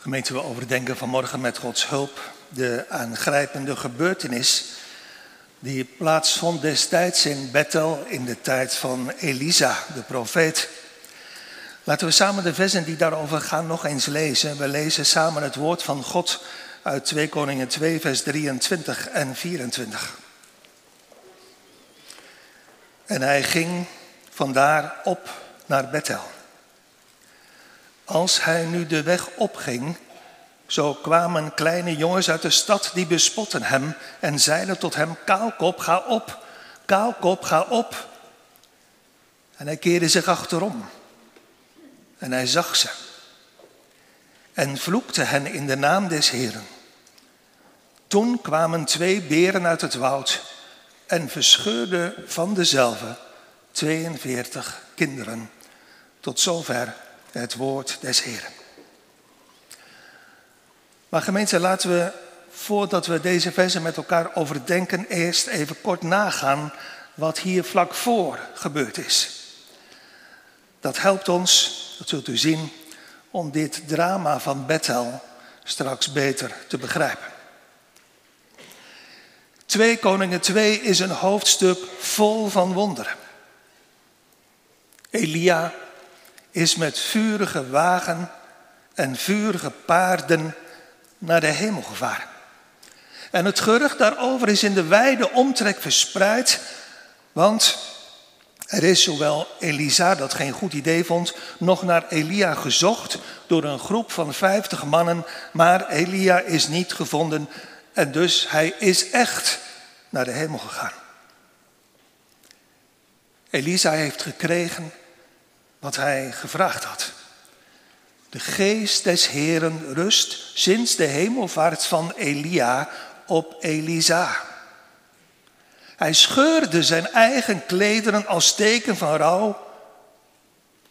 Gemeente, we overdenken vanmorgen met Gods hulp de aangrijpende gebeurtenis die plaatsvond destijds in Bethel in de tijd van Elisa, de profeet. Laten we samen de versen die daarover gaan nog eens lezen. We lezen samen het woord van God uit 2 Koningen 2, vers 23 en 24. En hij ging vandaar op naar Bethel. Als hij nu de weg opging, zo kwamen kleine jongens uit de stad die bespotten hem en zeiden tot hem, Kaalkop, ga op, Kaalkop, ga op. En hij keerde zich achterom en hij zag ze en vloekte hen in de naam des Heren. Toen kwamen twee beren uit het woud en verscheurden van dezelfde 42 kinderen. Tot zover het woord des Heren. Maar gemeente, laten we voordat we deze versen met elkaar overdenken, eerst even kort nagaan wat hier vlak voor gebeurd is. Dat helpt ons, dat zult u zien, om dit drama van Bethel straks beter te begrijpen. 2 Koningen 2 is een hoofdstuk vol van wonderen. Elia is met vurige wagen en vurige paarden naar de hemel gevaren. En het gerucht daarover is in de wijde omtrek verspreid, want er is zowel Elisa, dat geen goed idee vond, nog naar Elia gezocht door een groep van vijftig mannen, maar Elia is niet gevonden en dus hij is echt naar de hemel gegaan. Elisa heeft gekregen wat hij gevraagd had. De geest des Heren rust sinds de hemelvaart van Elia op Elisa. Hij scheurde zijn eigen klederen als teken van rouw,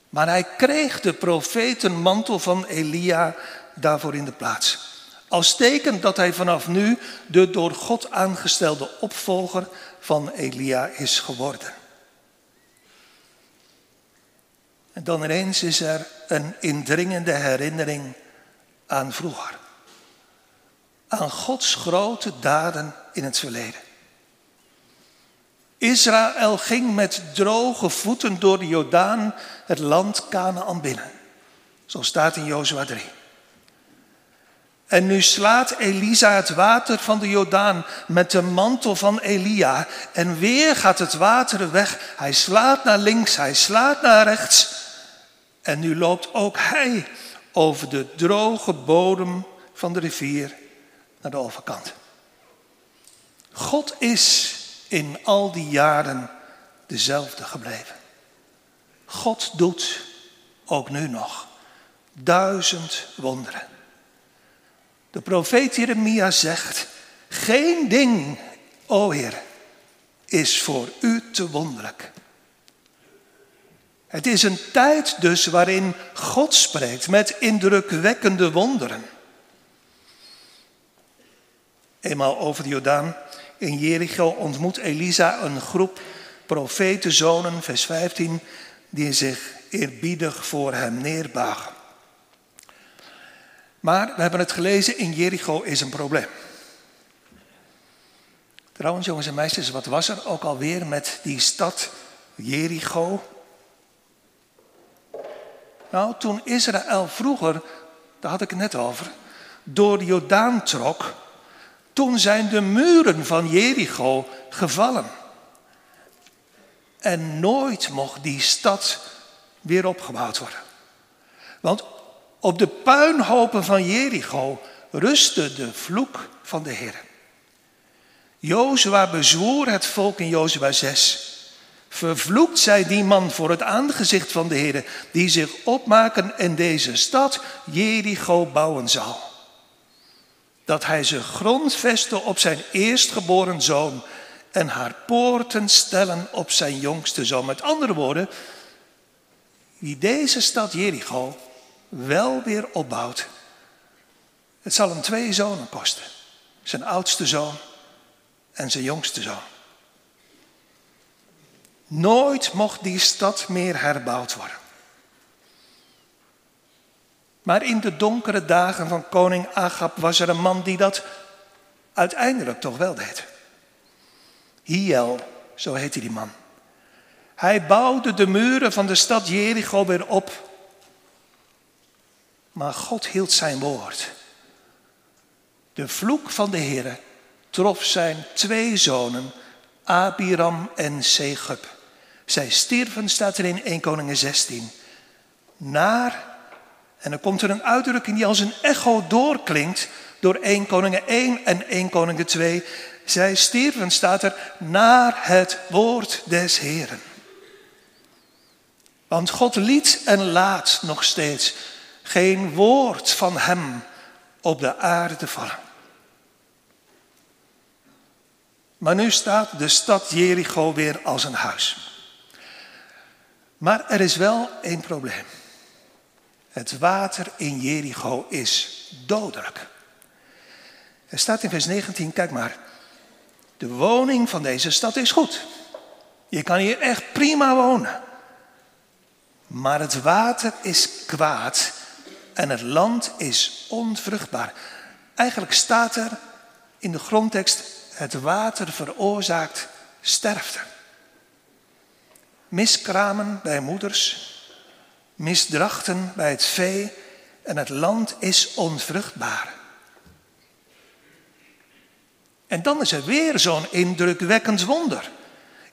maar hij kreeg de profetenmantel van Elia daarvoor in de plaats. Als teken dat hij vanaf nu de door God aangestelde opvolger van Elia is geworden. En dan ineens is er een indringende herinnering aan vroeger. Aan Gods grote daden in het verleden. Israël ging met droge voeten door de Jordaan het land Canaan binnen. Zo staat in Jozua 3. En nu slaat Elisa het water van de Jordaan met de mantel van Elia. En weer gaat het water weg. Hij slaat naar links, hij slaat naar rechts. En nu loopt ook hij over de droge bodem van de rivier naar de overkant. God is in al die jaren dezelfde gebleven. God doet ook nu nog duizend wonderen. De profeet Jeremia zegt, geen ding, o Heer, is voor u te wonderlijk. Het is een tijd dus waarin God spreekt met indrukwekkende wonderen. Eenmaal over de Jordaan in Jericho ontmoet Elisa een groep profetenzonen, vers 15, die zich eerbiedig voor hem neerbuigen. Maar we hebben het gelezen, in Jericho is een probleem. Trouwens, jongens en meisjes, wat was er ook alweer met die stad Jericho? Nou, toen Israël vroeger, daar had ik het net over, door de Jordaan trok, toen zijn de muren van Jericho gevallen. En nooit mocht die stad weer opgebouwd worden. Want op de puinhopen van Jericho rustte de vloek van de Heer. Jozua bezwoer het volk in Jozua 6. Vervloekt zij die man voor het aangezicht van de Heer, die zich opmaken en deze stad Jericho bouwen zal. Dat hij ze grondvestte op zijn eerstgeboren zoon en haar poorten stellen op zijn jongste zoon. Met andere woorden, wie deze stad Jericho wel weer opbouwt, het zal hem twee zonen kosten. Zijn oudste zoon en zijn jongste zoon. Nooit mocht die stad meer herbouwd worden. Maar in de donkere dagen van koning Agab was er een man die dat uiteindelijk toch wel deed. Hiel, zo heette die man. Hij bouwde de muren van de stad Jericho weer op. Maar God hield zijn woord. De vloek van de Heere trof zijn twee zonen, Abiram en Segub. Zij stierven, staat er in 1 Koningen 16. Naar, en dan komt er een uitdrukking die als een echo doorklinkt door 1 Koningen 1 en 1 Koningen 2. Zij stierven, staat er, naar het woord des Heren. Want God liet en laat nog steeds geen woord van Hem op de aarde vallen. Maar nu staat de stad Jericho weer als een huis. Maar er is wel één probleem. Het water in Jericho is dodelijk. Er staat in vers 19, kijk maar. De woning van deze stad is goed. Je kan hier echt prima wonen. Maar het water is kwaad en het land is onvruchtbaar. Eigenlijk staat er in de grondtekst: het water veroorzaakt sterfte. Miskramen bij moeders, misdrachten bij het vee en het land is onvruchtbaar. En dan is er weer zo'n indrukwekkend wonder.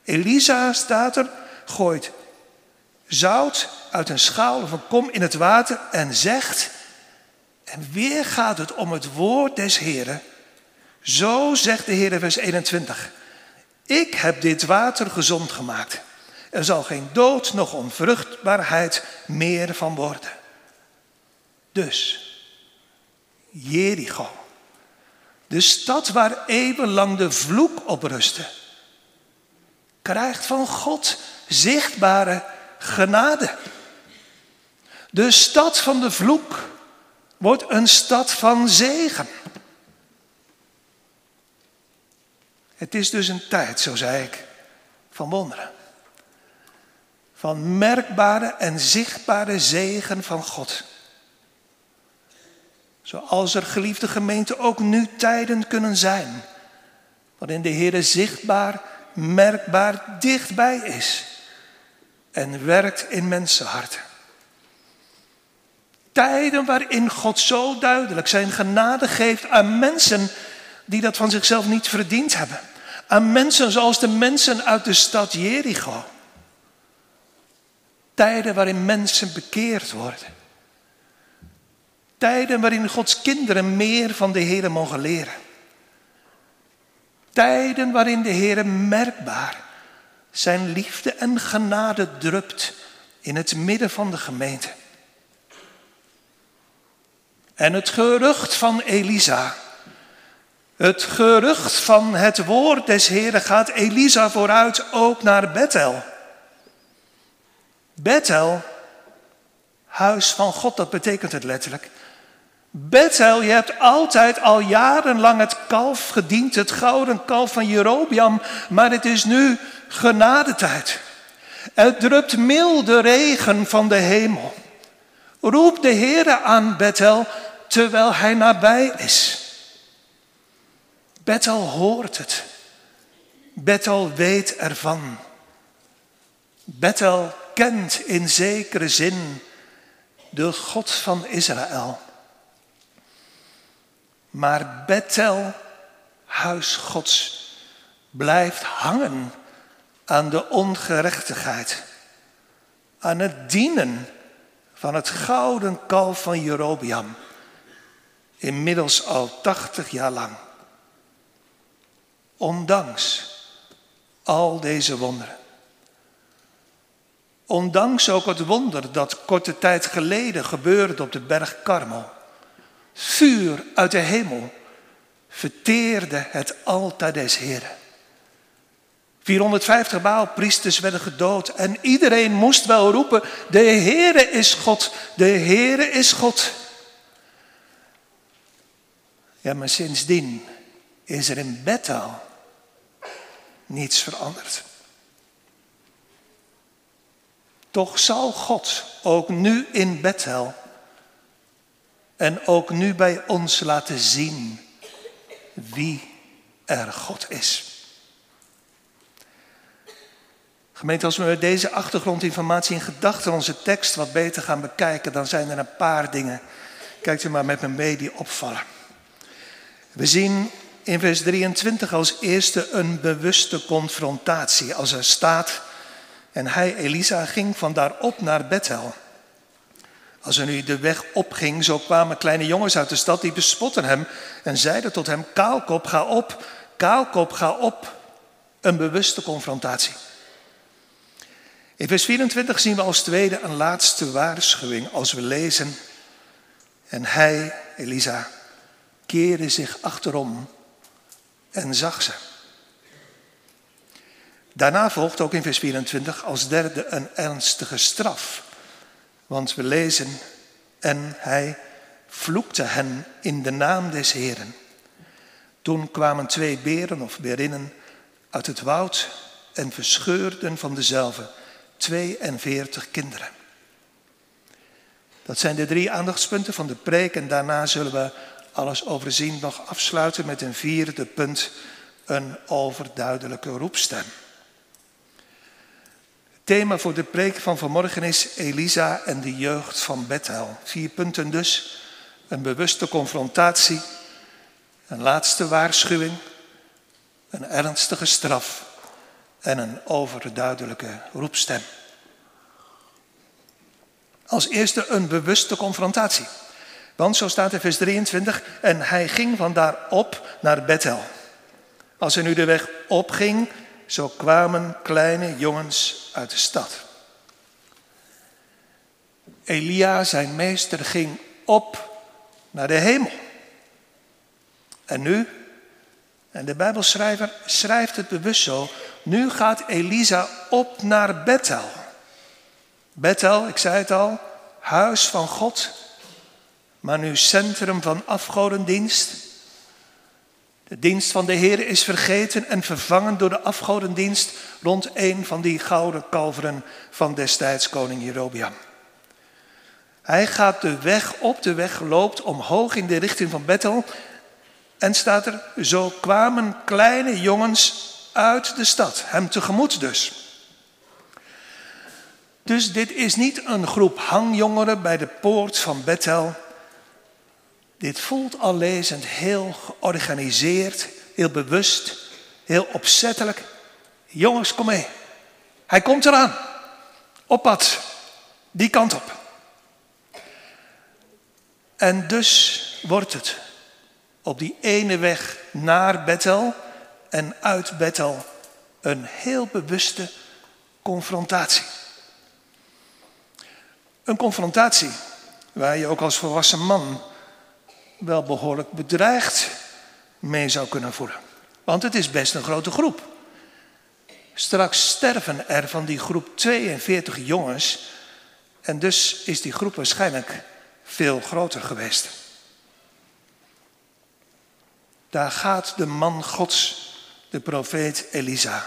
Elisa staat er, gooit zout uit een schaal of een kom in het water en zegt, en weer gaat het om het woord des Heren. Zo zegt de Heer vers 21. Ik heb dit water gezond gemaakt. Er zal geen dood nog onvruchtbaarheid meer van worden. Dus, Jericho, de stad waar eeuwenlang de vloek op rustte, krijgt van God zichtbare genade. De stad van de vloek wordt een stad van zegen. Het is dus een tijd, zo zei ik, van wonderen. Van merkbare en zichtbare zegen van God. Zoals er geliefde gemeenten ook nu tijden kunnen zijn. Waarin de Heer zichtbaar, merkbaar dichtbij is. En werkt in mensenharten. Tijden waarin God zo duidelijk zijn genade geeft aan mensen die dat van zichzelf niet verdiend hebben. Aan mensen zoals de mensen uit de stad Jericho. Tijden waarin mensen bekeerd worden. Tijden waarin Gods kinderen meer van de Heer mogen leren. Tijden waarin de Heer merkbaar zijn liefde en genade drupt in het midden van de gemeente. En het gerucht van Elisa, het gerucht van het woord des Heren gaat Elisa vooruit ook naar Bethel. Bethel, huis van God, dat betekent het letterlijk. Bethel, je hebt altijd al jarenlang het kalf gediend, het gouden kalf van Jerobiam, maar het is nu genadetijd. Er drupt milde regen van de hemel. Roep de Heere aan Bethel terwijl hij nabij is. Bethel hoort het. Bethel weet ervan. Bethel kent in zekere zin de God van Israël. Maar Bethel, huis Gods, blijft hangen aan de ongerechtigheid, aan het dienen van het gouden kalf van Jerobiam, inmiddels al tachtig jaar lang. Ondanks al deze wonderen. Ondanks ook het wonder dat korte tijd geleden gebeurde op de berg Karmel. Vuur uit de hemel verteerde het altaar des Heren. 450 Baalpriesters werden gedood en iedereen moest wel roepen, de Heere is God, de Heere is God. Ja, maar sindsdien is er in Bethel niets veranderd. Toch zal God ook nu in Bethel en ook nu bij ons laten zien wie er God is. Gemeente, als we met deze achtergrondinformatie in gedachten onze tekst wat beter gaan bekijken, dan zijn er een paar dingen. Kijkt u maar met me mee die opvallen. We zien in vers 23 als eerste een bewuste confrontatie. Als er staat, en hij, Elisa, ging vandaar op naar Bethel. Als er nu de weg opging, zo kwamen kleine jongens uit de stad die bespotten hem en zeiden tot hem, Kaalkop, ga op, Kaalkop, ga op. Een bewuste confrontatie. In vers 24 zien we als tweede een laatste waarschuwing als we lezen. En hij, Elisa, keerde zich achterom en zag ze. Daarna volgt ook in vers 24 als derde een ernstige straf. Want we lezen, en hij vloekte hen in de naam des Heren. Toen kwamen twee beren of berinnen uit het woud en verscheurden van dezelfde 42 kinderen. Dat zijn de drie aandachtspunten van de preek en daarna zullen we alles overzien nog afsluiten met een vierde punt, een overduidelijke roepstem. Thema voor de preek van vanmorgen is Elisa en de jeugd van Bethel. Vier punten dus, een bewuste confrontatie, een laatste waarschuwing, een ernstige straf en een overduidelijke roepstem. Als eerste een bewuste confrontatie. Want zo staat in vers 23, en hij ging vandaar op naar Bethel. Als hij nu de weg opging, zo kwamen kleine jongens uit de stad. Elia, zijn meester, ging op naar de hemel. En nu, en de Bijbelschrijver schrijft het bewust zo, nu gaat Elisa op naar Bethel. Bethel, ik zei het al, huis van God, maar nu centrum van afgodendienst. De dienst van de Heer is vergeten en vervangen door de afgodendienst rond een van die gouden kalveren van destijds koning Jerobiam. Hij gaat de weg op, de weg loopt omhoog in de richting van Bethel. En staat er, zo kwamen kleine jongens uit de stad, hem tegemoet dus. Dus dit is niet een groep hangjongeren bij de poort van Bethel. Dit voelt al lezend heel georganiseerd, heel bewust, heel opzettelijk. Jongens, kom mee. Hij komt eraan. Op pad. Die kant op. En dus wordt het op die ene weg naar Bethel en uit Bethel een heel bewuste confrontatie. Een confrontatie waar je ook als volwassen man wel behoorlijk bedreigd mee zou kunnen voelen. Want het is best een grote groep. Straks sterven er van die groep 42 jongens en dus is die groep waarschijnlijk veel groter geweest. Daar gaat de man Gods, de profeet Elisa.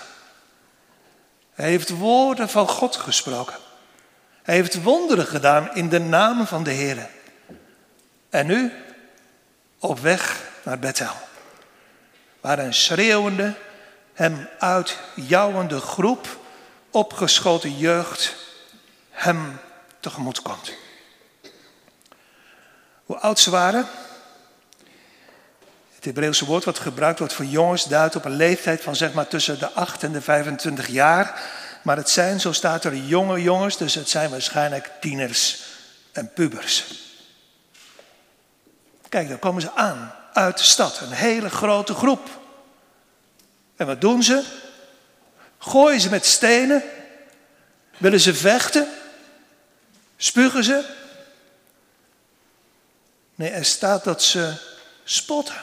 Hij heeft woorden van God gesproken. Hij heeft wonderen gedaan in de naam van de Heer. En nu op weg naar Bethel. Waar een schreeuwende, hem uitjouwende groep opgeschoten jeugd hem tegemoet komt. Hoe oud ze waren? Het Hebreeuwse woord wat gebruikt wordt voor jongens duidt op een leeftijd van zeg maar tussen de 8 en de 25 jaar. Maar het zijn, zo staat er, jonge jongens, dus het zijn waarschijnlijk tieners en pubers. Kijk, dan komen ze aan uit de stad, een hele grote groep. En wat doen ze? Gooien ze met stenen? Willen ze vechten? Spugen ze? Nee, er staat dat ze spotten.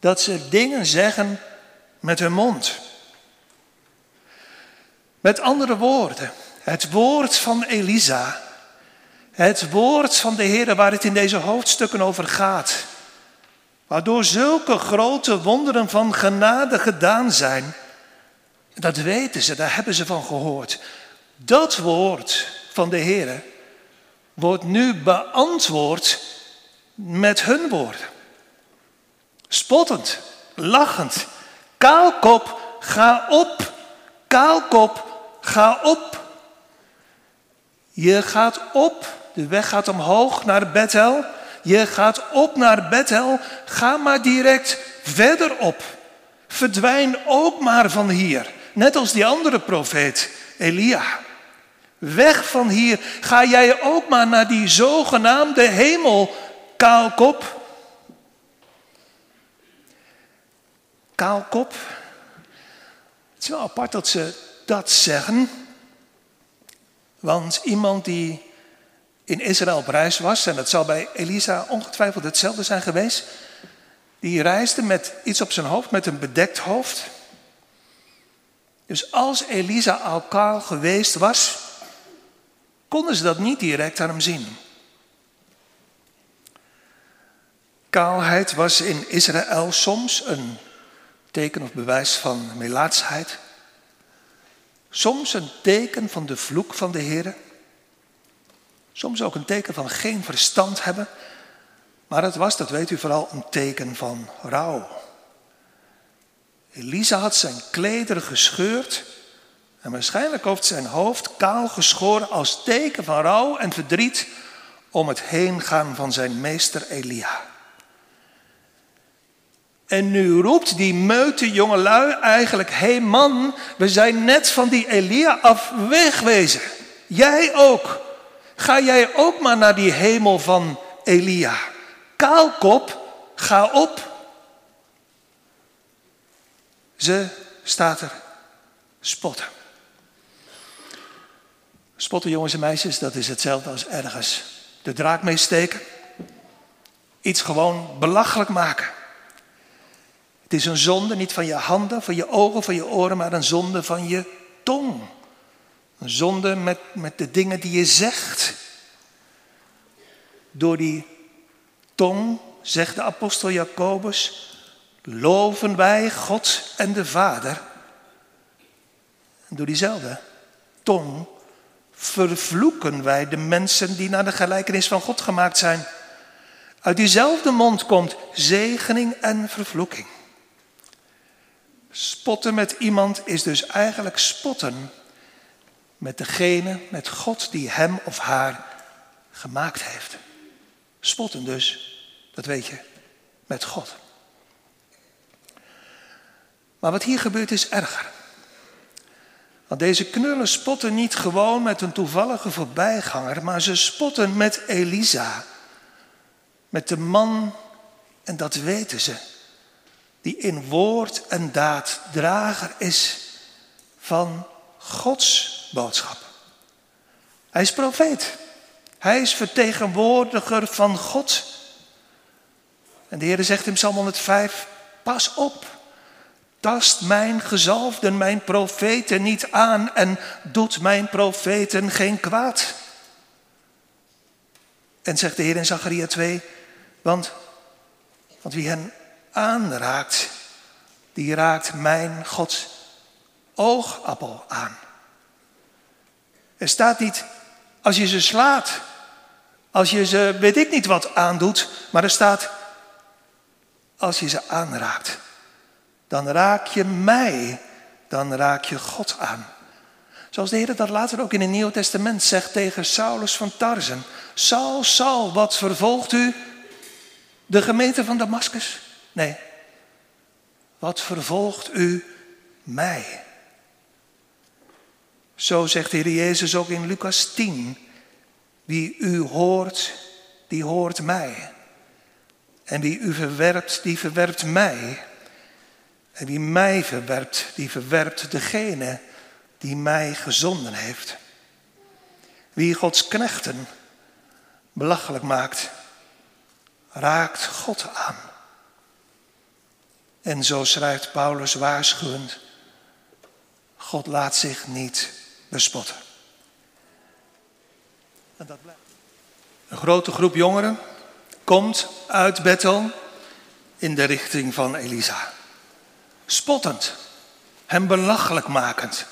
Dat ze dingen zeggen met hun mond. Met andere woorden, het woord van Elisa, het woord van de Heer waar het in deze hoofdstukken over gaat, waardoor zulke grote wonderen van genade gedaan zijn, dat weten ze, daar hebben ze van gehoord. Dat woord van de Heer wordt nu beantwoord met hun woorden. Spottend, lachend. Kaalkop, ga op. Kaalkop, ga op. Je gaat op, de weg gaat omhoog naar Bethel. Je gaat op naar Bethel, ga maar direct verder op. Verdwijn ook maar van hier, net als die andere profeet, Elia. Weg van hier, ga jij ook maar naar die zogenaamde hemel, kaalkop. Kaalkop. Het is wel apart dat ze dat zeggen. Want iemand die in Israël op reis was, en dat zal bij Elisa ongetwijfeld hetzelfde zijn geweest, die reisde met iets op zijn hoofd, met een bedekt hoofd. Dus als Elisa al kaal geweest was, konden ze dat niet direct aan hem zien. Kaalheid was in Israël soms een teken of bewijs van melaatsheid. Soms een teken van de vloek van de Heer. Soms ook een teken van geen verstand hebben. Maar het was, dat weet u vooral, een teken van rouw. Elisa had zijn klederen gescheurd en waarschijnlijk heeft zijn hoofd kaal geschoren als teken van rouw en verdriet om het heengaan van zijn meester Elia. En nu roept die meute jongelui eigenlijk: Hé hey man, we zijn net van die Elia af wegwezen. Jij ook. Ga jij ook maar naar die hemel van Elia. Kaalkop, ga op. Ze staat er spotten. Spotten, jongens en meisjes, dat is hetzelfde als ergens de draak mee steken. Iets gewoon belachelijk maken. Het is een zonde niet van je handen, van je ogen, van je oren, maar een zonde van je tong. Zonde met, met de dingen die je zegt. Door die tong, zegt de apostel Jacobus, loven wij God en de Vader. En door diezelfde tong vervloeken wij de mensen die naar de gelijkenis van God gemaakt zijn. Uit diezelfde mond komt zegening en vervloeking. Spotten met iemand is dus eigenlijk spotten met degene, met God die hem of haar gemaakt heeft. Spotten dus, dat weet je, met God. Maar wat hier gebeurt is erger. Want deze knullen spotten niet gewoon met een toevallige voorbijganger, maar ze spotten met Elisa. Met de man, en dat weten ze, die in woord en daad drager is van Gods boodschap. Hij is profeet. Hij is vertegenwoordiger van God. En de Heer zegt in Psalm 105, pas op. Tast mijn gezalfden, mijn profeten niet aan en doet mijn profeten geen kwaad. En zegt de Heer in Zacharia 2, want, want wie hen aanraakt, die raakt mijn Gods oogappel aan. Er staat niet, als je ze slaat, als je ze weet ik niet wat aandoet, maar er staat, als je ze aanraakt, dan raak je mij, dan raak je God aan. Zoals de Heer dat later ook in het Nieuw Testament zegt tegen Saulus van Tarzen. Saul, Saul, wat vervolgt u? De gemeente van Damascus? Nee. Wat vervolgt u mij? Zo zegt de Heer Jezus ook in Lucas 10. Wie u hoort, die hoort mij. En wie u verwerpt, die verwerpt mij. En wie mij verwerpt, die verwerpt degene die mij gezonden heeft. Wie Gods knechten belachelijk maakt, raakt God aan. En zo schrijft Paulus waarschuwend, God laat zich niet bespotten. En dat blijft. Een grote groep jongeren komt uit Bethel in de richting van Elisa. Spottend, hem belachelijk makend.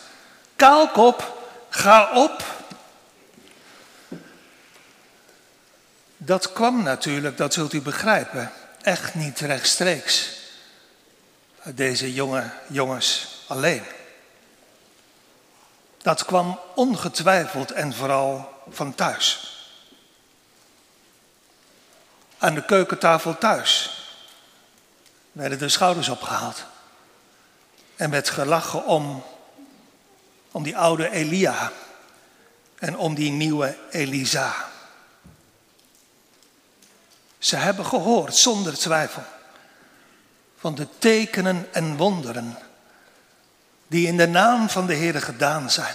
Kaalkop, ga op. dat kwam natuurlijk, dat zult u begrijpen, echt niet rechtstreeks uit deze jonge jongens alleen. Dat kwam ongetwijfeld en vooral van thuis. Aan de keukentafel thuis werden de schouders opgehaald. En werd gelachen om, om die oude Elia en om die nieuwe Elisa. Ze hebben gehoord zonder twijfel van de tekenen en wonderen die in de naam van de Heer gedaan zijn.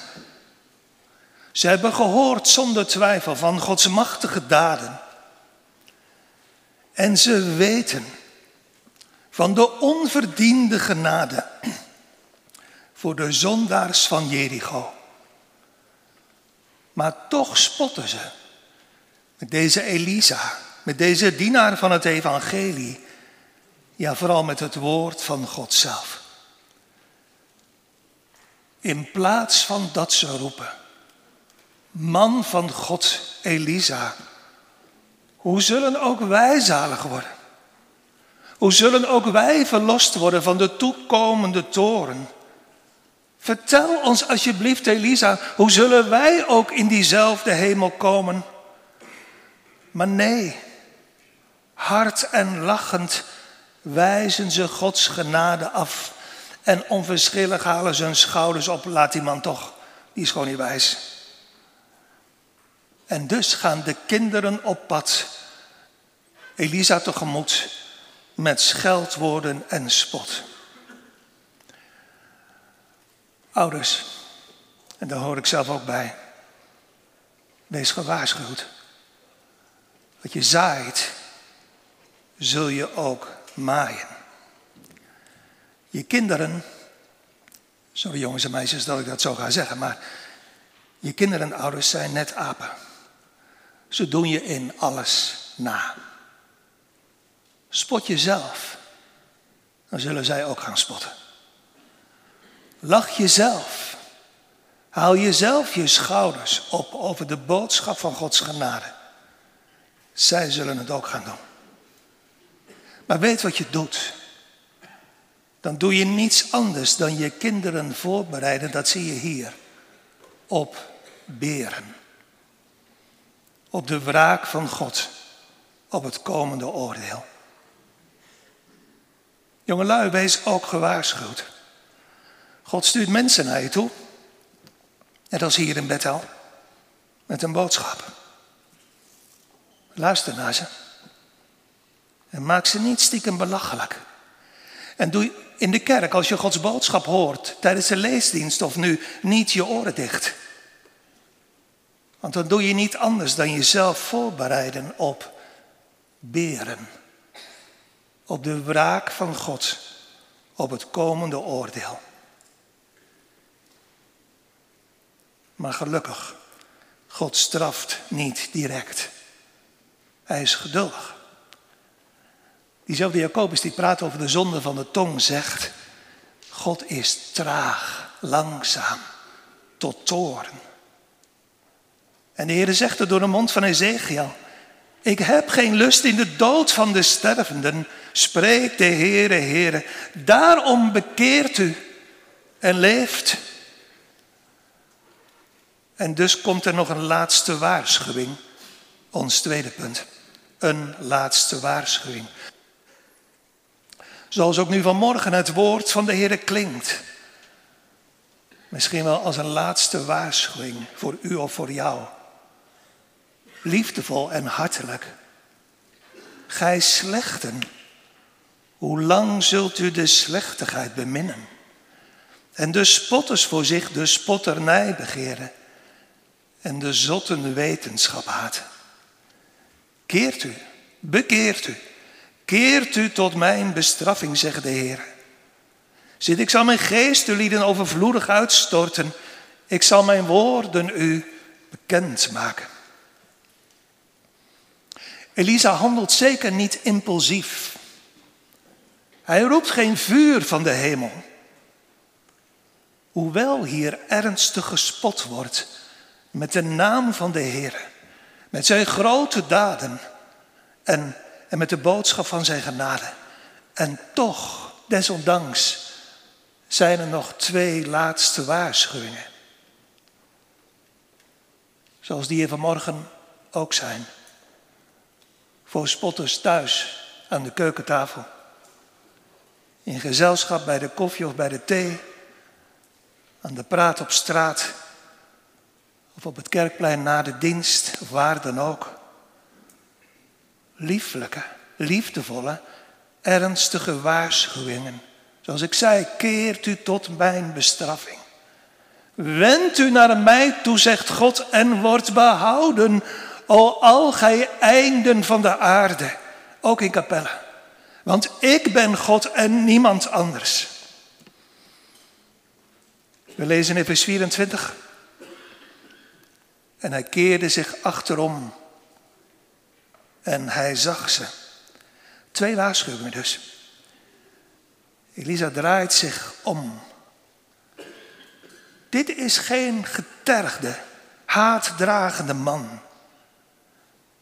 Ze hebben gehoord zonder twijfel van Gods machtige daden. En ze weten van de onverdiende genade voor de zondaars van Jericho. Maar toch spotten ze met deze Elisa, met deze dienaar van het evangelie. Ja, vooral met het woord van God zelf. In plaats van dat ze roepen, man van God, Elisa, hoe zullen ook wij zalig worden? Hoe zullen ook wij verlost worden van de toekomende toren? Vertel ons alsjeblieft, Elisa, hoe zullen wij ook in diezelfde hemel komen? Maar nee, hard en lachend wijzen ze Gods genade af. En onverschillig halen ze hun schouders op. Laat die man toch, die is gewoon niet wijs. En dus gaan de kinderen op pad. Elisa tegemoet met scheldwoorden en spot. Ouders, en daar hoor ik zelf ook bij, wees gewaarschuwd. Wat je zaait, zul je ook maaien. Je kinderen, sorry jongens en meisjes dat ik dat zo ga zeggen, maar je kinderen en ouders zijn net apen. Ze doen je in alles na. Spot jezelf, dan zullen zij ook gaan spotten. Lach jezelf. Haal jezelf je schouders op over de boodschap van Gods genade. Zij zullen het ook gaan doen. Maar weet wat je doet. Dan doe je niets anders dan je kinderen voorbereiden, dat zie je hier, op beren. Op de wraak van God, op het komende oordeel. Jongelui, wees ook gewaarschuwd. God stuurt mensen naar je toe. Net als hier in Bethel. Met een boodschap. Luister naar ze. En maak ze niet stiekem belachelijk. En doe in de kerk, als je Gods boodschap hoort, tijdens de leesdienst of nu, niet je oren dicht. Want dan doe je niet anders dan jezelf voorbereiden op beren. Op de wraak van God, op het komende oordeel. Maar gelukkig, God straft niet direct. Hij is geduldig. Diezelfde Jacobus die praat over de zonde van de tong zegt, God is traag, langzaam, tot toren. En de Heer zegt er door de mond van Ezekiel, ik heb geen lust in de dood van de stervenden, spreekt de Heere, Heere. Daarom bekeert u en leeft. En dus komt er nog een laatste waarschuwing. Ons tweede punt. Een laatste waarschuwing. Zoals ook nu vanmorgen het woord van de Heer klinkt. Misschien wel als een laatste waarschuwing voor u of voor jou. Liefdevol en hartelijk. Gij slechten, hoe lang zult u de slechtigheid beminnen? En de spotters voor zich de spotternij begeren en de zotten wetenschap haat. Keert u, bekeert u, keert u tot mijn bestraffing, zegt de Heer. Zit, ik zal mijn geest u lieden overvloedig uitstorten. Ik zal mijn woorden u bekend maken. Elisa handelt zeker niet impulsief. Hij roept geen vuur van de hemel. Hoewel hier ernstig gespot wordt met de naam van de Heer, met zijn grote daden, en, en met de boodschap van zijn genade. En toch, desondanks, zijn er nog twee laatste waarschuwingen. Zoals die er vanmorgen ook zijn. Voor spotters thuis aan de keukentafel. In gezelschap bij de koffie of bij de thee. Aan de praat op straat. Of op het kerkplein na de dienst of waar dan ook. Lieflijke, liefdevolle, ernstige waarschuwingen. Zoals ik zei, keert u tot mijn bestraffing. Wend u naar mij toe, zegt God, en wordt behouden, o al gij einden van de aarde, ook in Capelle. Want ik ben God en niemand anders. We lezen in vers 24. En hij keerde zich achterom en hij zag ze. Twee waarschuwingen dus. Elisa draait zich om. Dit is geen getergde, haatdragende man.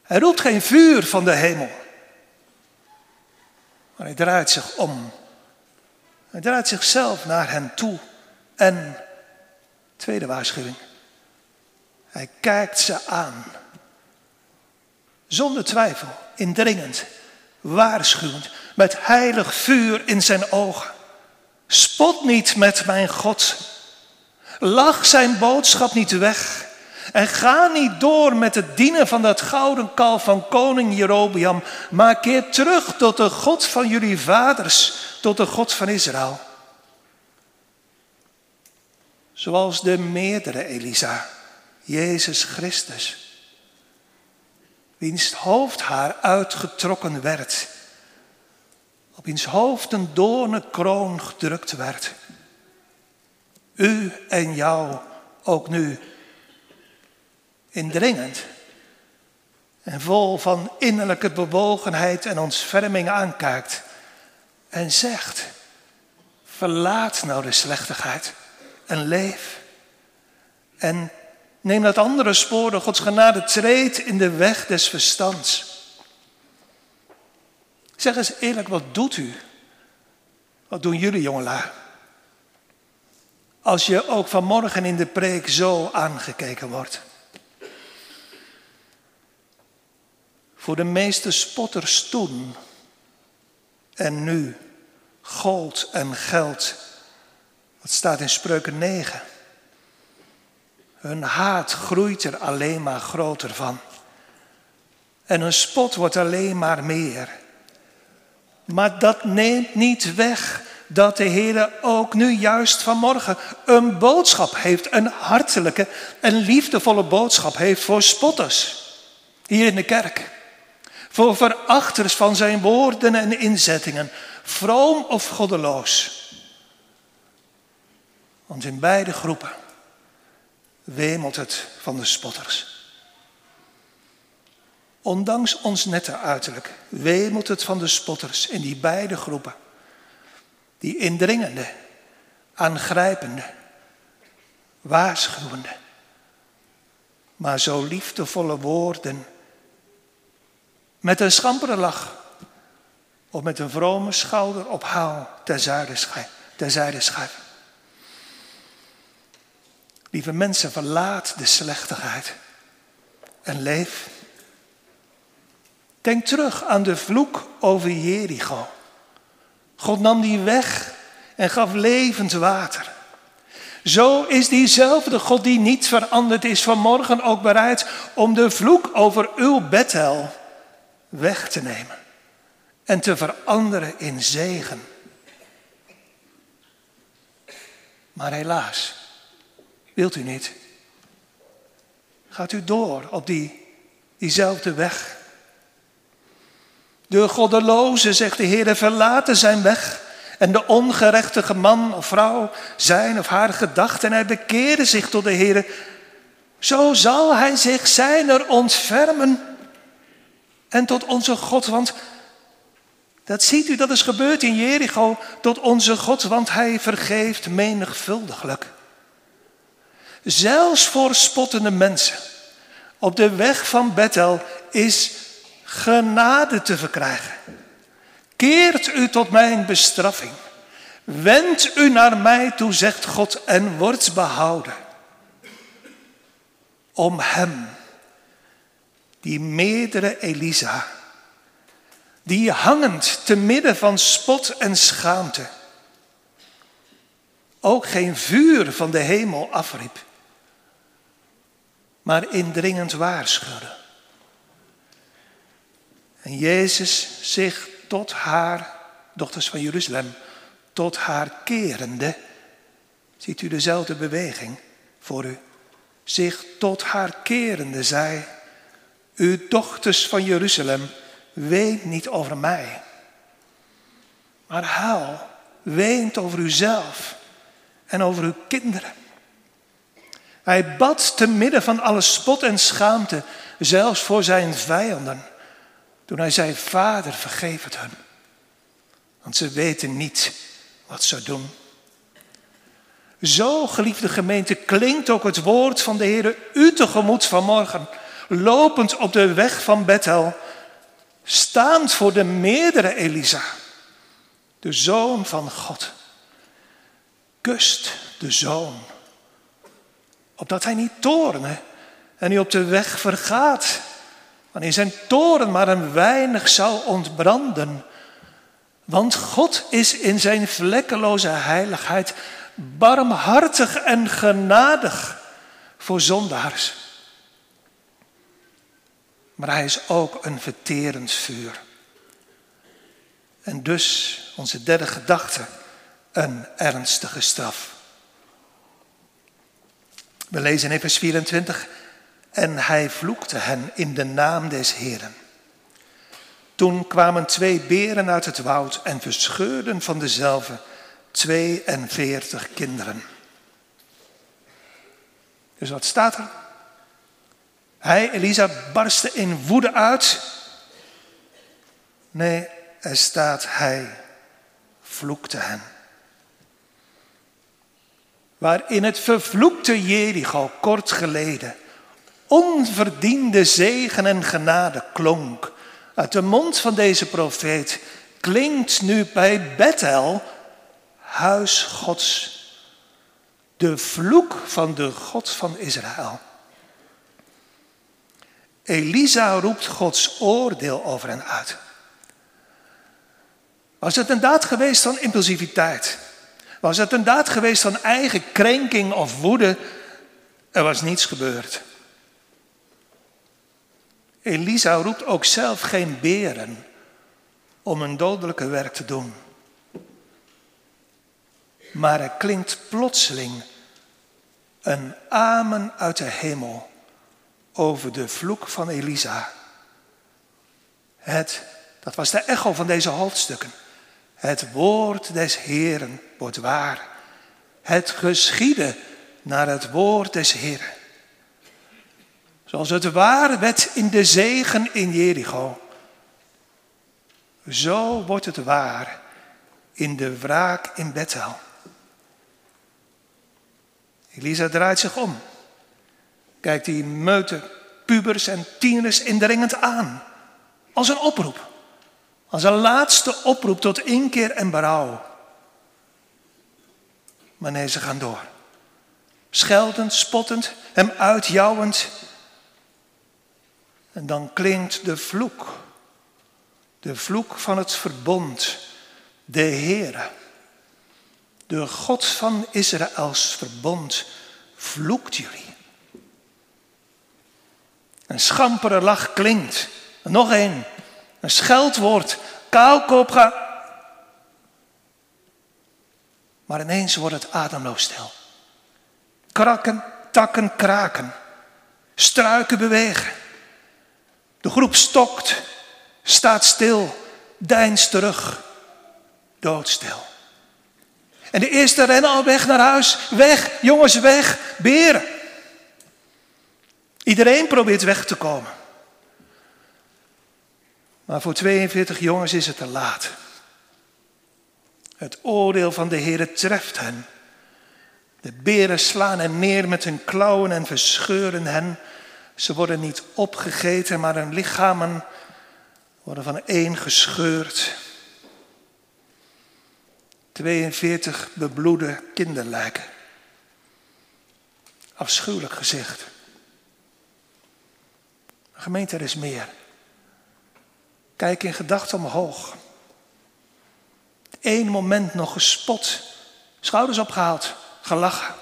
Hij roept geen vuur van de hemel. Maar hij draait zich om. Hij draait zichzelf naar hen toe. En, tweede waarschuwing, hij kijkt ze aan. Zonder twijfel, indringend, waarschuwend, met heilig vuur in zijn ogen. Spot niet met mijn God. Lach zijn boodschap niet weg. En ga niet door met het dienen van dat gouden kalf van koning Jerobeam, maar keer terug tot de God van jullie vaders, tot de God van Israël. Zoals de meerdere Elisa, Jezus Christus, wiens hoofdhaar uitgetrokken werd, op wiens hoofd een doornenkroon gedrukt werd. U en jou ook nu indringend en vol van innerlijke bewogenheid en ontferming aankijkt en zegt, verlaat nou de slechtigheid en leef. En neem dat andere spoor door Gods genade, treed in de weg des verstands. Zeg eens eerlijk, wat doet u? Wat doen jullie jongelui? Als je ook vanmorgen in de preek zo aangekeken wordt. Voor de meeste spotters toen en nu gold en geld. Dat staat in Spreuken 9. Hun haat groeit er alleen maar groter van. En hun spot wordt alleen maar meer. Maar dat neemt niet weg dat de Heer ook nu juist vanmorgen een boodschap heeft, een hartelijke en liefdevolle boodschap heeft voor spotters hier in de kerk. Voor verachters van zijn woorden en inzettingen, vroom of goddeloos. Want in beide groepen wemelt het van de spotters. Ondanks ons nette uiterlijk wemelt het van de spotters in die beide groepen. Die indringende, aangrijpende, waarschuwende, maar zo liefdevolle woorden. Met een schampere lach of met een vrome schouderophaal terzijde schuiven. Lieve mensen, verlaat de slechtigheid en leef. Denk terug aan de vloek over Jericho. God nam die weg en gaf levend water. Zo is diezelfde God die niet veranderd is vanmorgen ook bereid om de vloek over uw Bethel weg te nemen en te veranderen in zegen. Maar helaas, wilt u niet? Gaat u door op die, diezelfde weg? De goddeloze, zegt de Heer, verlaten zijn weg. En de ongerechtige man of vrouw zijn of haar gedachten. En hij bekeerde zich tot de Heer. Zo zal hij zich zijner ontfermen. En tot onze God, want dat ziet u, dat is gebeurd in Jericho. Tot onze God, want hij vergeeft menigvuldiglijk. Zelfs voor spottende mensen. Op de weg van Bethel is genade te verkrijgen. Keert u tot mijn bestraffing. Wend u naar mij toe, zegt God, en wordt behouden. Om hem, die meerdere Elisa, die hangend te midden van spot en schaamte, ook geen vuur van de hemel afriep, maar indringend waarschuwde. En Jezus zich tot haar, dochters van Jeruzalem, tot haar kerende, ziet u dezelfde beweging voor u, zich tot haar kerende zei, u dochters van Jeruzalem, weet niet over mij, maar huil, weent over uzelf en over uw kinderen. Hij bad te midden van alle spot en schaamte, zelfs voor zijn vijanden. Toen hij zei, Vader, vergeef het hun. Want ze weten niet wat ze doen. Zo, geliefde gemeente, klinkt ook het woord van de Heer u tegemoet vanmorgen. Lopend op de weg van Bethel, staand voor de meerdere Elisa, de zoon van God. Kust de zoon, opdat hij niet toorne en u op de weg vergaat wanneer zijn toren maar een weinig zou ontbranden. Want God is in zijn vlekkeloze heiligheid barmhartig en genadig voor zondaars. Maar hij is ook een verterend vuur. En dus onze derde gedachte, een ernstige straf. We lezen in vers 24, en hij vloekte hen in de naam des Heren. Toen kwamen twee beren uit het woud en verscheurden van dezelfde 42 kinderen. Dus wat staat er? Hij, Elisa, barstte in woede uit. Nee, er staat hij vloekte hen. Waarin het vervloekte Jericho kort geleden onverdiende zegen en genade klonk uit de mond van deze profeet, klinkt nu bij Bethel, huis Gods, de vloek van de God van Israël. Elisa roept Gods oordeel over hen uit. Was het een daad geweest van impulsiviteit? Was het een daad geweest van eigen krenking of woede? Er was niets gebeurd. Elisa roept ook zelf geen beren om een dodelijke werk te doen. Maar er klinkt plotseling een amen uit de hemel over de vloek van Elisa. Het, dat was de echo van deze hoofdstukken. Het woord des Heeren wordt waar. Het geschieden naar het woord des Heeren. Zoals het waar werd in de zegen in Jericho. Zo wordt het waar in de wraak in Bethel. Elisa draait zich om. Kijkt die meute pubers en tieners indringend aan. Als een oproep. Als een laatste oproep tot inkeer en berouw. Maar nee, ze gaan door. Scheldend, spottend, hem uitjouwend en dan klinkt de vloek. De vloek van het verbond. De Heere. De God van Israëls verbond vloekt jullie. Een schampere lach klinkt. nog een. Een scheldwoord. Kaalkop gaat. Maar ineens wordt het ademloos stil. Krakken, takken kraken. Struiken bewegen. De groep stokt, staat stil, deinst terug, doodstil. En de eerste rennen al weg naar huis. Weg, jongens, weg, beren. Iedereen probeert weg te komen. Maar voor 42 jongens is het te laat. Het oordeel van de Heer treft hen. De beren slaan hen neer met hun klauwen en verscheuren hen ze worden niet opgegeten, maar hun lichamen worden van één gescheurd. 42 bebloede kinderlijken. Afschuwelijk gezicht. Gemeente, er is meer. Kijk in gedachten omhoog. Eén moment nog gespot, schouders opgehaald, gelachen.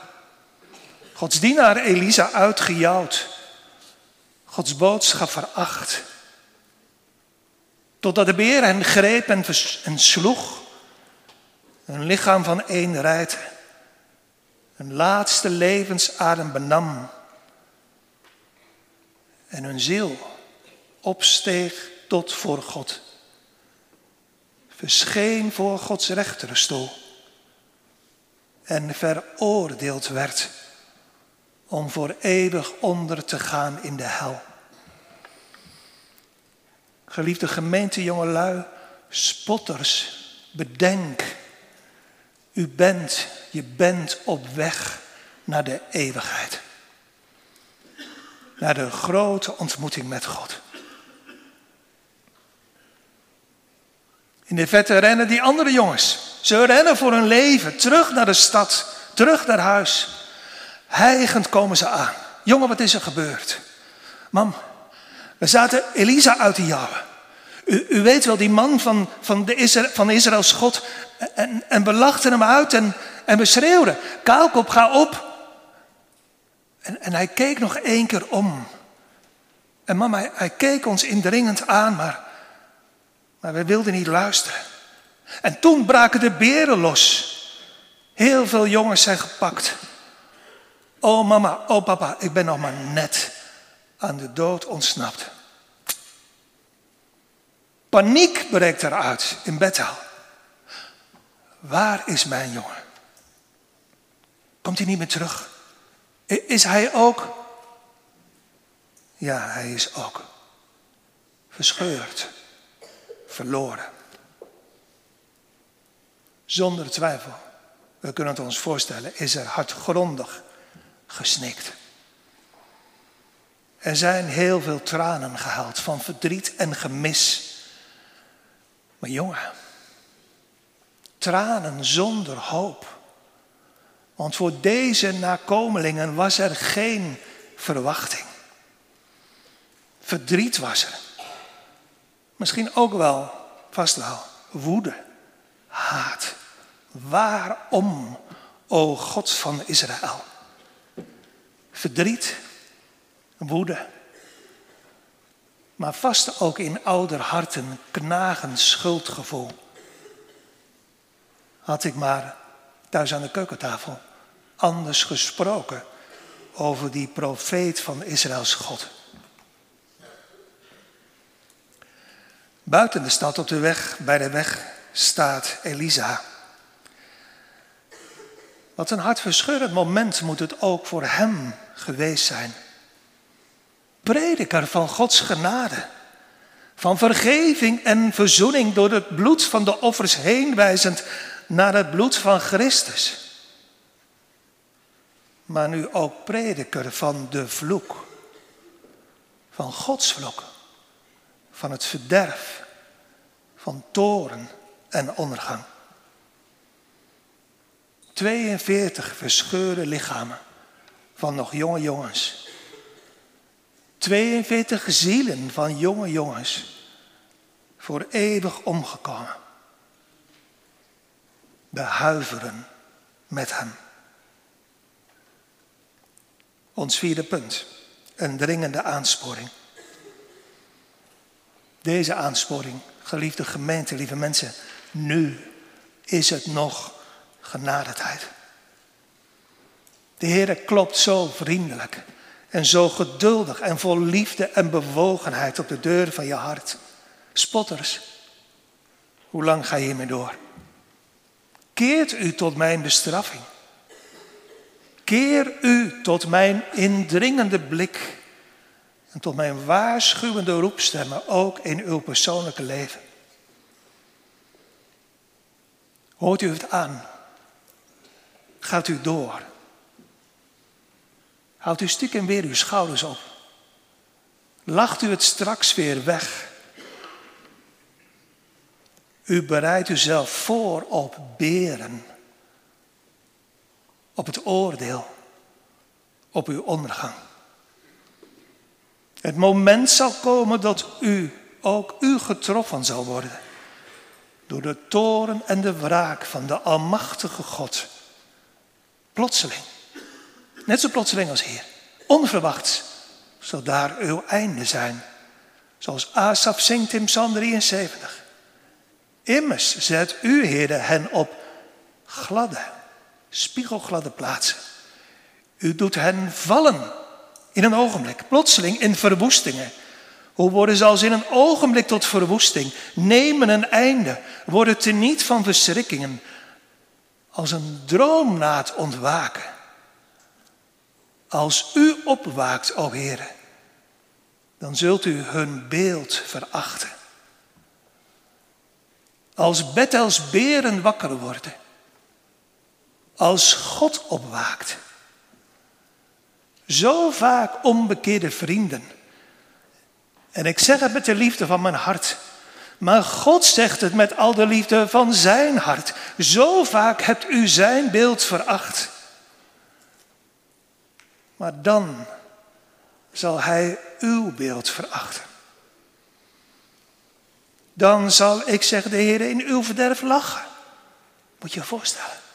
Gods dienaar Elisa uitgejouwd. Gods boodschap veracht. Totdat de beer hen greep en, en sloeg. Hun lichaam van één rijdt. Hun laatste levensadem benam. En hun ziel opsteeg tot voor God. Verscheen voor Gods rechterstoel. En veroordeeld werd om voor eeuwig onder te gaan in de hel. Geliefde gemeente, jongelui, spotters, bedenk. U bent, je bent op weg naar de eeuwigheid. Naar de grote ontmoeting met God. In de vette rennen die andere jongens. Ze rennen voor hun leven, terug naar de stad, terug naar huis. Hijgend komen ze aan. Jongen, wat is er gebeurd? Mam, we zaten Elisa uit te jouwen. U, u, weet wel, die man van, van, de Israël, van Israëls God. En, en we lachten hem uit en, en we schreeuwden. Kaalkop, ga op. En, en hij keek nog één keer om. En mama, hij, hij keek ons indringend aan, maar, maar we wilden niet luisteren. En toen braken de beren los. Heel veel jongens zijn gepakt. Oh mama, oh papa, ik ben nog maar net aan de dood ontsnapt. Paniek breekt eruit in Bethel. Waar is mijn jongen? Komt hij niet meer terug? Is hij ook? Ja, hij is ook verscheurd, verloren. Zonder twijfel, we kunnen het ons voorstellen, is er hardgrondig gesnikt. Er zijn heel veel tranen gehaald van verdriet en gemis. Maar jongen, tranen zonder hoop. Want voor deze nakomelingen was er geen verwachting. Verdriet was er. Misschien ook wel, vast wel, woede, haat. Waarom, o God van Israël? verdriet, woede. Maar vast ook in ouder harten knagend schuldgevoel. Had ik maar thuis aan de keukentafel anders gesproken over die profeet van Israëls God. Buiten de stad op de weg, bij de weg, staat Elisa. Wat een hartverscheurend moment moet het ook voor hem geweest zijn. Prediker van Gods genade, van vergeving en verzoening door het bloed van de offers heen wijzend naar het bloed van Christus. Maar nu ook prediker van de vloek, van Gods vloek, van het verderf, van toren en ondergang. 42 verscheurde lichamen van nog jonge jongens. 42 zielen van jonge jongens voor eeuwig omgekomen. We huiveren met hem. Ons vierde punt, een dringende aansporing. Deze aansporing, geliefde gemeente, lieve mensen, nu is het nog genadetijd. De Heer klopt zo vriendelijk en zo geduldig en vol liefde en bewogenheid op de deur van je hart. Spotters, hoe lang ga je hiermee door? Keert u tot mijn bestraffing. Keer u tot mijn indringende blik en tot mijn waarschuwende roepstemmen ook in uw persoonlijke leven. Hoort u het aan? Gaat u door? Houdt u stiekem weer uw schouders op. Lacht u het straks weer weg. U bereidt uzelf voor op beren, op het oordeel, op uw ondergang. Het moment zal komen dat u, ook u getroffen zal worden door de toren en de wraak van de Almachtige God. Plotseling, net zo plotseling als hier, onverwachts zal daar uw einde zijn. Zoals Asaf zingt in Psalm 73. Immers zet u, Heer, hen op gladde, spiegelgladde plaatsen. U doet hen vallen in een ogenblik, plotseling in verwoestingen. Hoe worden ze als in een ogenblik tot verwoesting, nemen een einde, worden teniet van verschrikkingen, als een droom na het ontwaken. Als u opwaakt, o Heer, dan zult u hun beeld verachten. Als Bethels beren wakker worden, als God opwaakt. Zo vaak onbekeerde vrienden. En ik zeg het met de liefde van mijn hart. Maar God zegt het met al de liefde van zijn hart. Zo vaak hebt u zijn beeld veracht. Maar dan zal hij uw beeld verachten. Dan zal ik, zeggen de Heer, in uw verderf lachen. Moet je je voorstellen.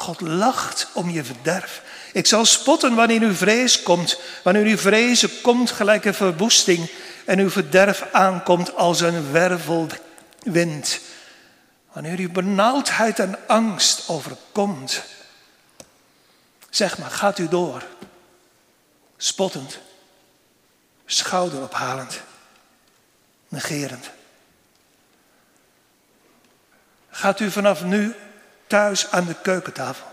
God lacht om je verderf. Ik zal spotten wanneer uw vrees komt, wanneer uw vrezen komt gelijk een verwoesting en uw verderf aankomt als een wervelwind. Wanneer uw benauwdheid en angst overkomt. Zeg maar, gaat u door. Spottend, schouderophalend, negerend. Gaat u vanaf nu thuis aan de keukentafel?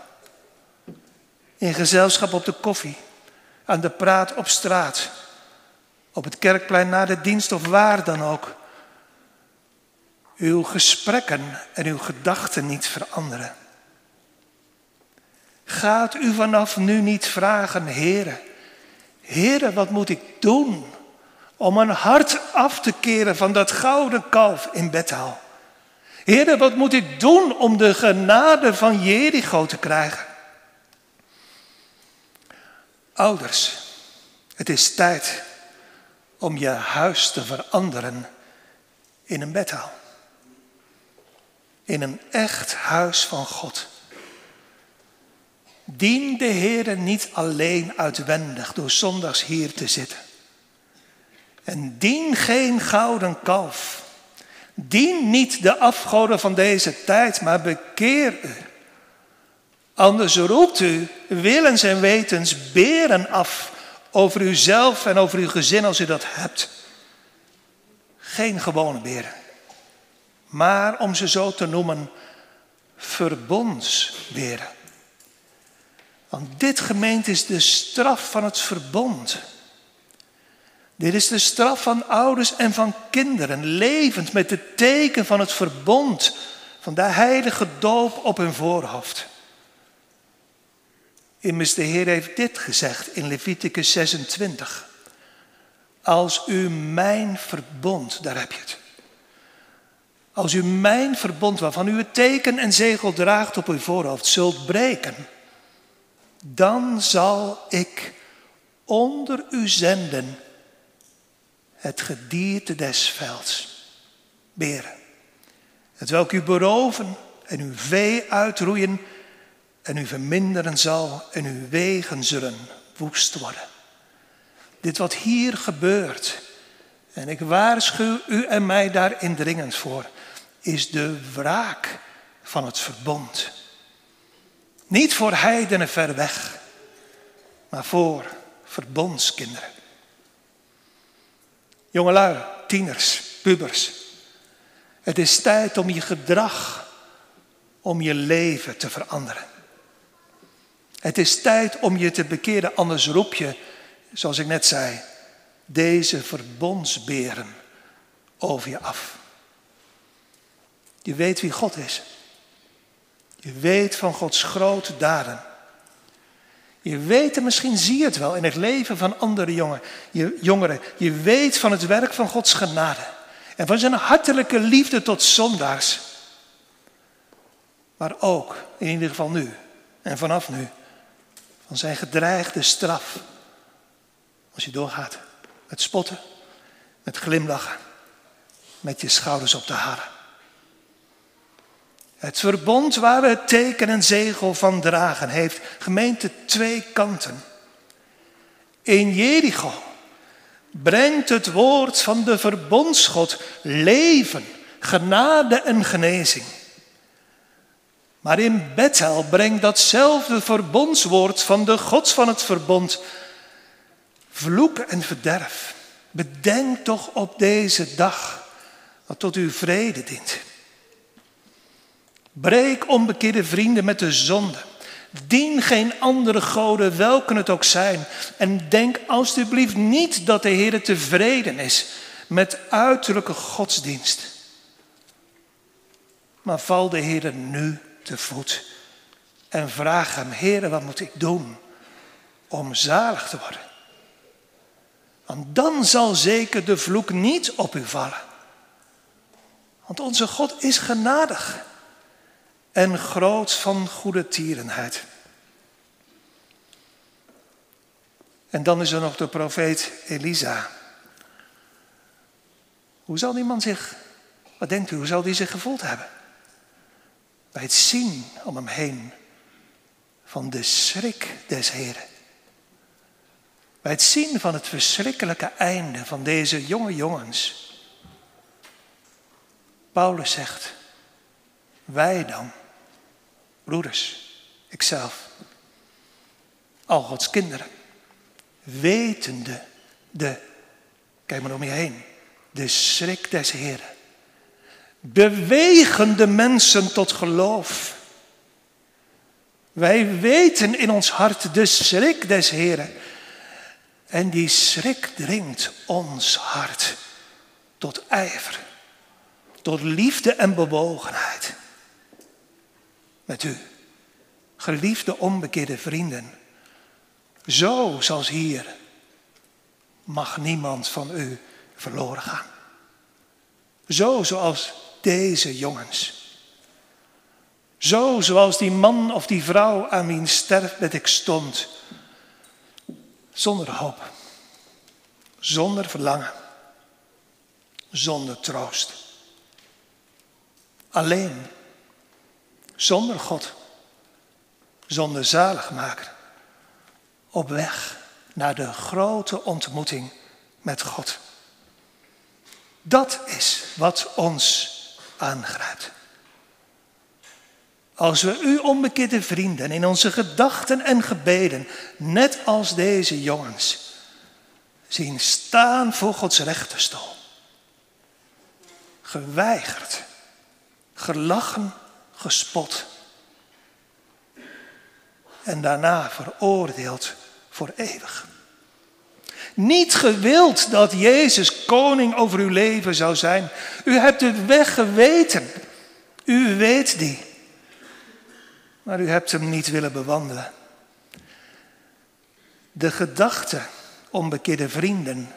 In gezelschap op de koffie, aan de praat op straat, op het kerkplein na de dienst of waar dan ook. Uw gesprekken en uw gedachten niet veranderen. Gaat u vanaf nu niet vragen, heren, heren, wat moet ik doen om mijn hart af te keren van dat gouden kalf in Bethel? Heren, wat moet ik doen om de genade van Jericho te krijgen? Ouders, het is tijd om je huis te veranderen in een bedhaal. In een echt huis van God. Dien de Heer niet alleen uitwendig door zondags hier te zitten. En dien geen gouden kalf. Dien niet de afgoden van deze tijd, maar bekeer u. Anders roept u willens en wetens beren af over uzelf en over uw gezin als u dat hebt. Geen gewone beren, maar om ze zo te noemen, verbondsberen. Want dit gemeente is de straf van het verbond. Dit is de straf van ouders en van kinderen, levend met het teken van het verbond, van de heilige doop op hun voorhoofd. Immers de Heer heeft dit gezegd in Leviticus 26. Als u mijn verbond, daar heb je het. Als u mijn verbond, waarvan u het teken en zegel draagt op uw voorhoofd, zult breken, dan zal ik onder u zenden het gedierte des velds, beren, het welk u beroven en uw vee uitroeien en u verminderen zal en uw wegen zullen woest worden. Dit wat hier gebeurt, en ik waarschuw u en mij daar indringend voor, is de wraak van het verbond. Niet voor heidenen ver weg, maar voor verbondskinderen. Jongelui, tieners, pubers. Het is tijd om je gedrag, om je leven te veranderen. Het is tijd om je te bekeren, anders roep je, zoals ik net zei, deze verbondsberen over je af. Je weet wie God is. Je weet van Gods grote daden. Je weet en misschien zie je het wel in het leven van andere jongen, je, jongeren. Je weet van het werk van Gods genade. En van zijn hartelijke liefde tot zondaars. Maar ook, in ieder geval nu en vanaf nu, van zijn gedreigde straf. Als je doorgaat met spotten, met glimlachen, met je schouders op te halen. Het verbond waar we het teken en zegel van dragen heeft gemeente twee kanten. In Jericho brengt het woord van de verbondsgod leven, genade en genezing. Maar in Bethel brengt datzelfde verbondswoord van de God van het verbond vloek en verderf. Bedenk toch op deze dag wat tot uw vrede dient. Breek onbekeerde vrienden met de zonde. Dien geen andere goden, welke het ook zijn. En denk alstublieft niet dat de Heer tevreden is met uiterlijke godsdienst. Maar val de Heer nu te voet en vraag hem, Heer, wat moet ik doen om zalig te worden? Want dan zal zeker de vloek niet op u vallen. Want onze God is genadig en groot van goede tierenheid. En dan is er nog de profeet Elisa. Hoe zal die man zich, wat denkt u, hoe zal die zich gevoeld hebben? Bij het zien om hem heen van de schrik des Heren. Bij het zien van het verschrikkelijke einde van deze jonge jongens. Paulus zegt, wij dan, broeders, ikzelf, al Gods kinderen, wetende de, kijk maar om je heen, de schrik des Heren, bewegen de mensen tot geloof. Wij weten in ons hart de schrik des Heren. En die schrik dringt ons hart tot ijver, tot liefde en bewogenheid. Met u, geliefde onbekeerde vrienden, zo zoals hier mag niemand van u verloren gaan. Zo zoals deze jongens. Zo zoals die man of die vrouw aan wiens sterfbed ik stond zonder hoop, zonder verlangen, zonder troost. Alleen, zonder God, zonder zaligmaker, op weg naar de grote ontmoeting met God. Dat is wat ons aangrijpt. Als we u onbekeerde vrienden in onze gedachten en gebeden, net als deze jongens, zien staan voor Gods rechterstoel. Geweigerd, gelachen, gespot. En daarna veroordeeld voor eeuwig. Niet gewild dat Jezus koning over uw leven zou zijn. U hebt de weg geweten. U weet die maar u hebt hem niet willen bewandelen. De gedachte, onbekeerde vrienden,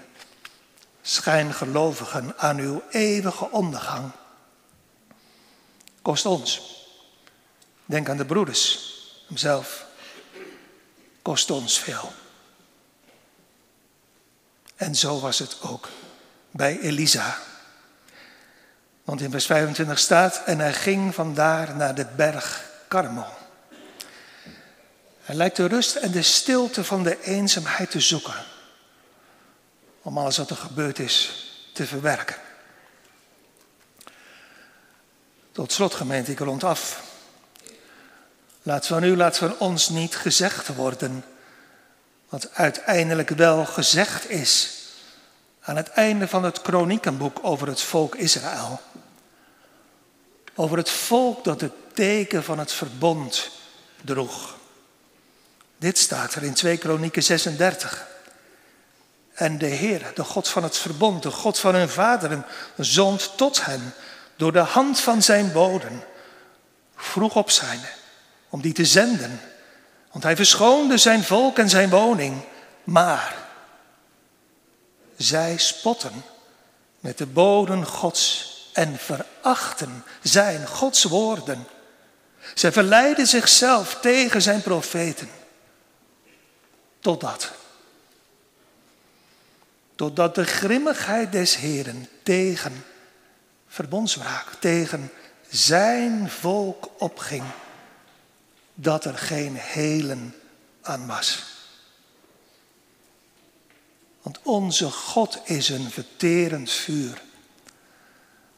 schijngelovigen aan uw eeuwige ondergang, kost ons. Denk aan de broeders, hemzelf, kost ons veel. En zo was het ook bij Elisa. Want in vers 25 staat, en hij ging vandaar naar de berg Karmel. Hij lijkt de rust en de stilte van de eenzaamheid te zoeken. Om alles wat er gebeurd is te verwerken. Tot slot gemeente, ik rond af. Laat van u, laat van ons niet gezegd worden wat uiteindelijk wel gezegd is aan het einde van het kroniekenboek over het volk Israël. Over het volk dat het teken van het verbond droeg. Dit staat er in 2 Kronieken 36. En de Heer, de God van het verbond, de God van hun vaderen, zond tot hen door de hand van zijn boden, vroeg op zijn, om die te zenden. Want hij verschoonde zijn volk en zijn woning, maar zij spotten met de boden Gods en verachten zijn Gods woorden. Zij verleiden zichzelf tegen zijn profeten. Totdat. Totdat de grimmigheid des Heren tegen verbondsbraak, tegen zijn volk opging. Dat er geen helen aan was. Want onze God is een verterend vuur.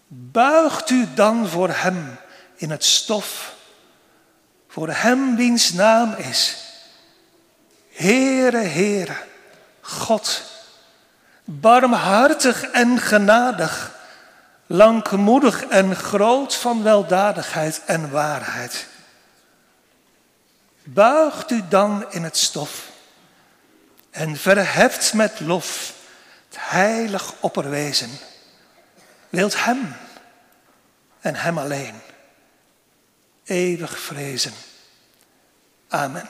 Buigt u dan voor Hem in het stof, voor Hem wiens naam is. Heere, Heere, God, barmhartig en genadig, langmoedig en groot van weldadigheid en waarheid. Buigt u dan in het stof en verheft met lof het heilig opperwezen. Wilt Hem en Hem alleen eeuwig vrezen. Amen.